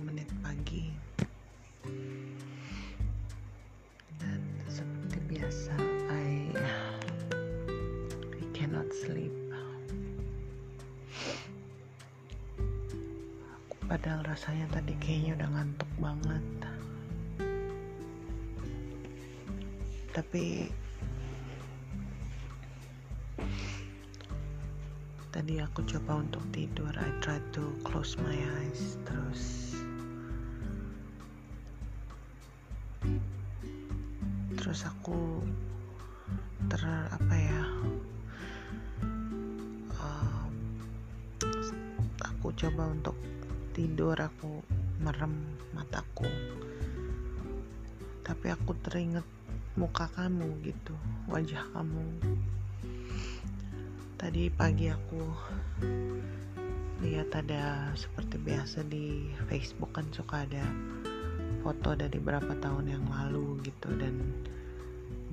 menit pagi. Dan seperti biasa I I cannot sleep. Padahal rasanya tadi kayaknya udah ngantuk banget. Tapi tadi aku coba untuk tidur. I try to close my eyes terus aku ter apa ya um, aku coba untuk tidur aku merem mataku. Tapi aku teringat muka kamu gitu wajah kamu. Tadi pagi aku lihat ada seperti biasa di Facebook kan suka ada foto dari berapa tahun yang lalu gitu dan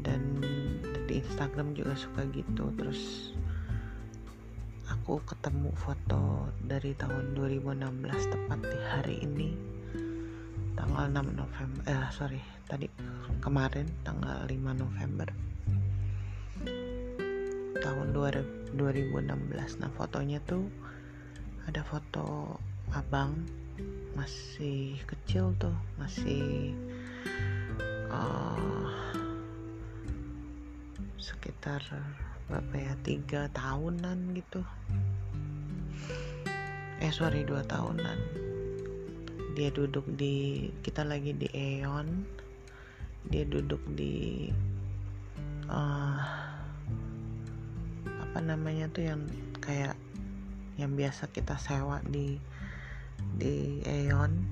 dan di Instagram juga suka gitu. Terus aku ketemu foto dari tahun 2016 tepat di hari ini. Tanggal 6 November eh sorry tadi kemarin tanggal 5 November tahun 2016 nah fotonya tuh ada foto abang masih kecil tuh masih uh, sekitar berapa ya tiga tahunan gitu. Eh sorry dua tahunan. Dia duduk di kita lagi di Eon dia duduk di uh, apa namanya tuh yang kayak yang biasa kita sewa di di Eon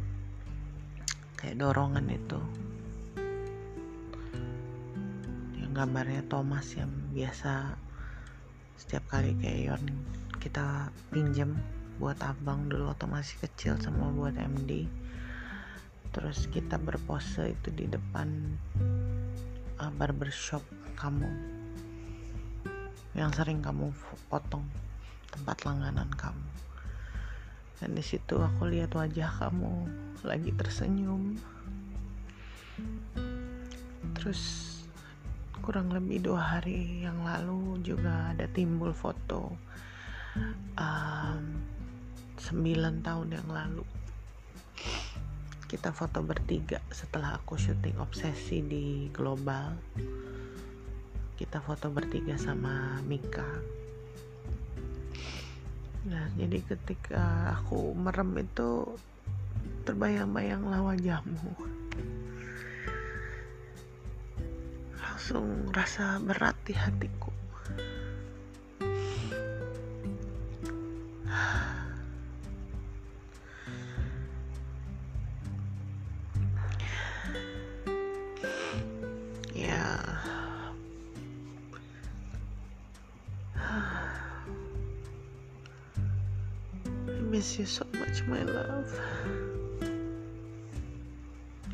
kayak dorongan itu gambarnya Thomas yang biasa setiap kali ke Eon kita pinjam buat abang dulu waktu masih kecil sama buat MD terus kita berpose itu di depan uh, barbershop kamu. Yang sering kamu potong tempat langganan kamu. Dan di situ aku lihat wajah kamu lagi tersenyum. Terus kurang lebih dua hari yang lalu juga ada timbul foto um, 9 tahun yang lalu. Kita foto bertiga setelah aku syuting obsesi di global. Kita foto bertiga sama Mika. Nah jadi ketika aku merem itu terbayang-bayanglah wajahmu langsung rasa berat di hatiku miss you so much, my love.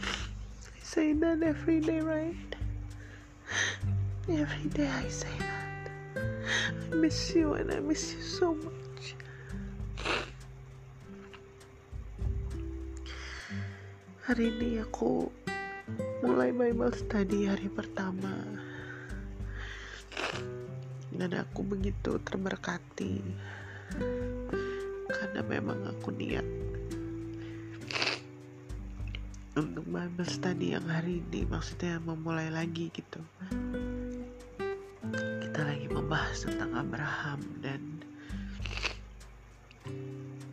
I say that every day, right? Every day I say that. I miss you and I miss you so much. Hari ini aku mulai Bible study hari pertama dan aku begitu terberkati karena memang aku niat untuk Bible study yang hari ini maksudnya memulai lagi gitu kita lagi membahas tentang Abraham dan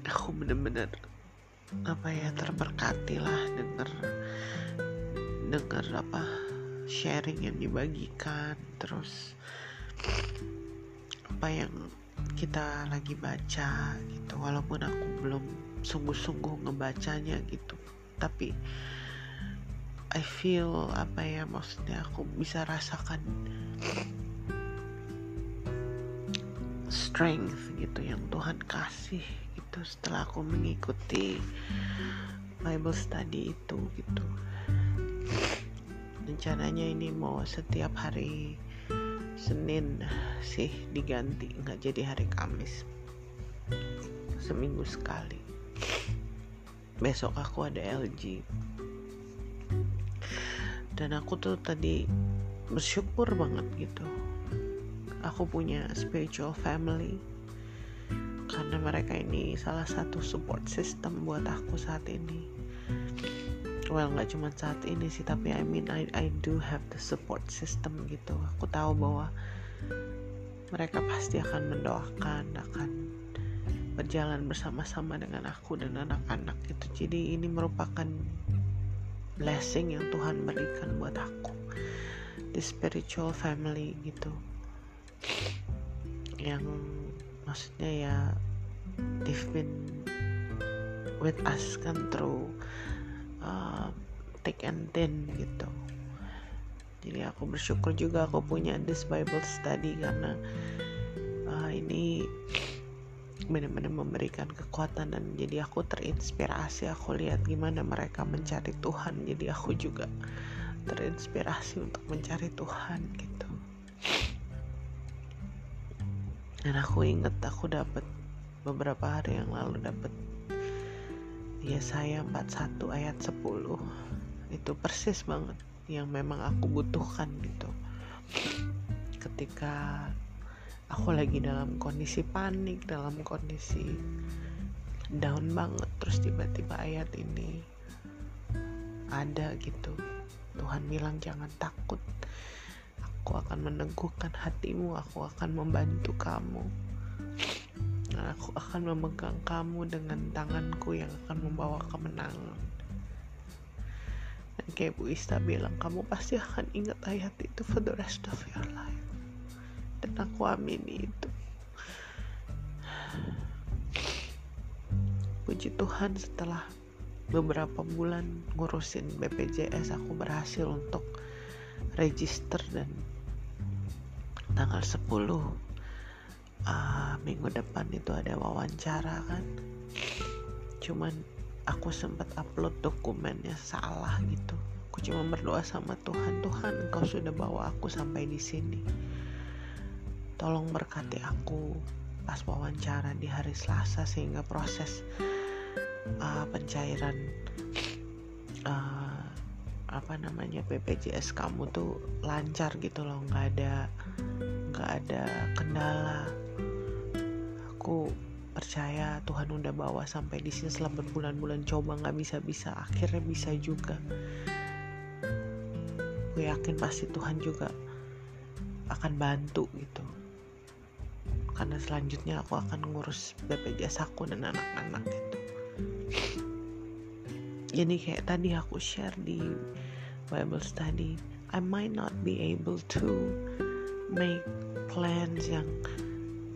aku bener-bener apa ya terberkati lah denger denger apa sharing yang dibagikan terus apa yang kita lagi baca gitu. Walaupun aku belum sungguh-sungguh ngebacanya gitu tapi I feel apa ya maksudnya aku bisa rasakan strength gitu yang Tuhan kasih gitu setelah aku mengikuti Bible study itu gitu. Rencananya ini mau setiap hari Senin sih diganti nggak jadi hari Kamis. Seminggu sekali. Besok aku ada LG dan aku tuh tadi bersyukur banget gitu aku punya spiritual family. Karena mereka ini salah satu support system buat aku saat ini. Well nggak cuma saat ini sih tapi I mean I I do have the support system gitu. Aku tahu bahwa mereka pasti akan mendoakan akan berjalan bersama-sama dengan aku dan anak-anak itu jadi ini merupakan blessing yang Tuhan berikan buat aku. The spiritual family gitu yang maksudnya ya they've been with us kan through uh, thick and thin gitu. Jadi aku bersyukur juga aku punya this Bible study karena uh, ini benar-benar memberikan kekuatan dan jadi aku terinspirasi. Aku lihat gimana mereka mencari Tuhan. Jadi aku juga terinspirasi untuk mencari Tuhan gitu dan aku inget aku dapat beberapa hari yang lalu dapat Yesaya 41 ayat 10 itu persis banget yang memang aku butuhkan gitu. Ketika aku lagi dalam kondisi panik dalam kondisi down banget terus tiba-tiba ayat ini ada gitu. Tuhan bilang jangan takut aku akan meneguhkan hatimu aku akan membantu kamu. Aku akan memegang kamu dengan tanganku yang akan membawa kemenangan. Dan kayak Bu Ista bilang kamu pasti akan ingat ayat itu for the rest of your life dan aku amini itu. Puji Tuhan setelah beberapa bulan ngurusin BPJS aku berhasil untuk register dan tanggal 10 uh, minggu depan itu ada wawancara kan. Cuman aku sempat upload dokumennya salah gitu. Aku cuma berdoa sama Tuhan Tuhan engkau sudah bawa aku sampai di sini. Tolong berkati aku pas wawancara di hari Selasa sehingga proses uh, pencairan uh, apa namanya BPJS kamu tuh lancar gitu loh. Nggak ada nggak ada kendala. Aku percaya Tuhan udah bawa sampai di sini setelah berbulan-bulan. Coba nggak bisa-bisa akhirnya bisa juga. Gue yakin pasti Tuhan juga akan bantu gitu. Karena selanjutnya aku akan ngurus BPJS aku dan anak-anak gitu. Jadi kayak tadi aku share di Bible study I might not be able to make plans yang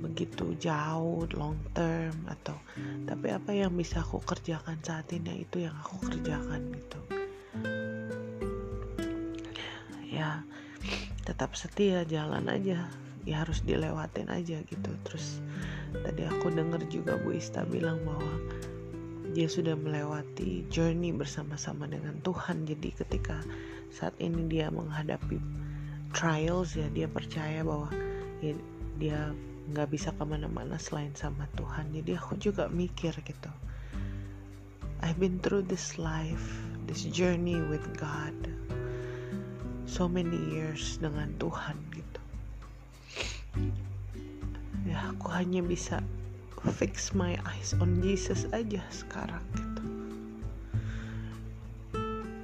begitu jauh long term atau tapi apa yang bisa aku kerjakan saat ini itu yang aku kerjakan gitu. Ya tetap setia jalan aja. Ya harus dilewatin aja gitu. Terus tadi aku dengar juga Bu Ista bilang bahwa dia sudah melewati journey bersama-sama dengan Tuhan. Jadi ketika saat ini dia menghadapi trials ya dia percaya bahwa ya, dia nggak bisa ke mana-mana selain sama Tuhan. Jadi aku juga mikir gitu. I've been through this life this journey with God so many years dengan Tuhan gitu. Ya aku hanya bisa fix my eyes on Jesus aja sekarang gitu.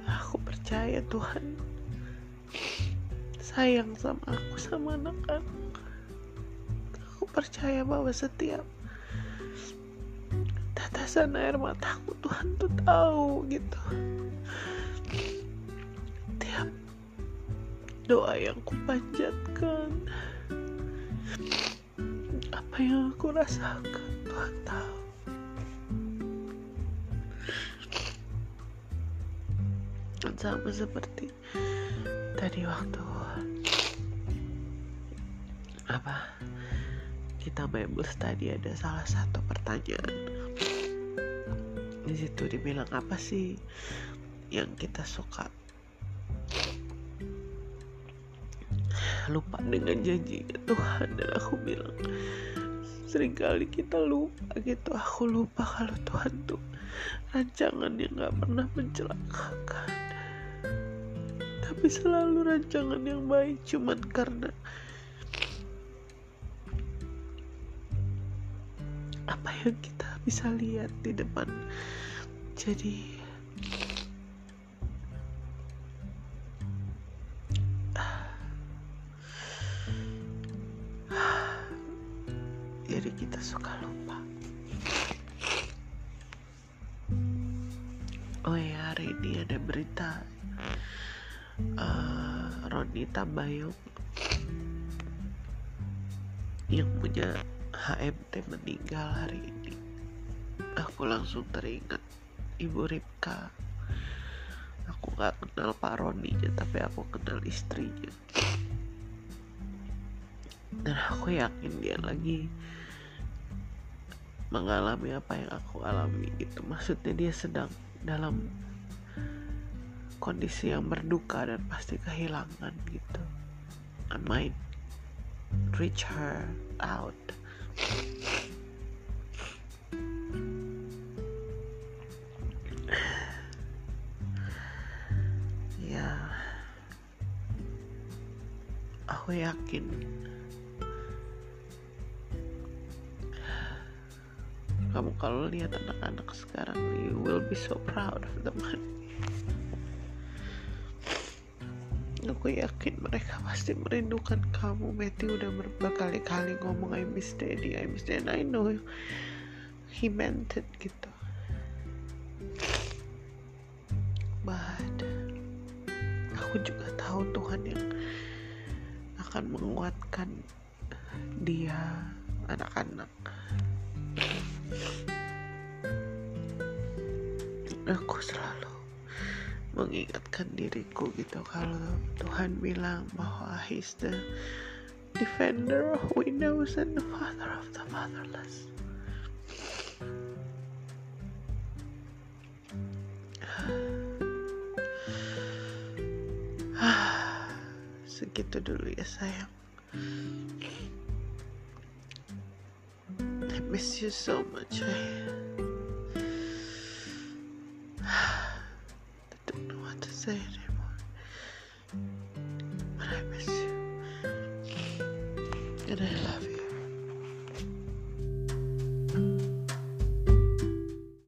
Aku percaya Tuhan sayang sama aku sama anak-anak percaya bahwa setiap tetesan air mataku Tuhan tuh tahu gitu. Tiap doa yang kupanjatkan apa yang aku rasakan Tuhan tahu. Sama seperti tadi waktu apa kita Bible study ada salah satu pertanyaan. Di situ dibilang apa sih yang kita suka? Lupa dengan janjinya Tuhan dan aku bilang sering kali kita lupa gitu aku lupa kalau Tuhan tuh rancangan yang gak pernah mencelakakan tapi selalu rancangan yang baik cuman karena apa yang kita bisa lihat di depan. Jadi jadi kita suka lupa Ronita Bayong yang punya HMT meninggal hari ini. Aku langsung teringat ibu Ripka. Aku gak kenal Pak Roni tapi aku kenal istrinya. Dan aku yakin dia lagi mengalami apa yang aku alami gitu. Maksudnya dia sedang dalam kondisi yang berduka dan pasti kehilangan gitu. I might reach her out. Ya. Aku yakin. Kamu kalau lihat anak-anak sekarang you will be so proud of them aku yakin mereka pasti merindukan kamu. Betty udah berkali-kali ngomong I miss daddy I miss daddy. I know he meant it gitu. But aku juga tahu Tuhan yang akan menguatkan dia anak-anak. Aku selalu mengingatkan diriku gitu kalau Tuhan bilang bahwa He's the defender of widows and the father of the fatherless. Segitu dulu ya sayang. I miss you so much. I...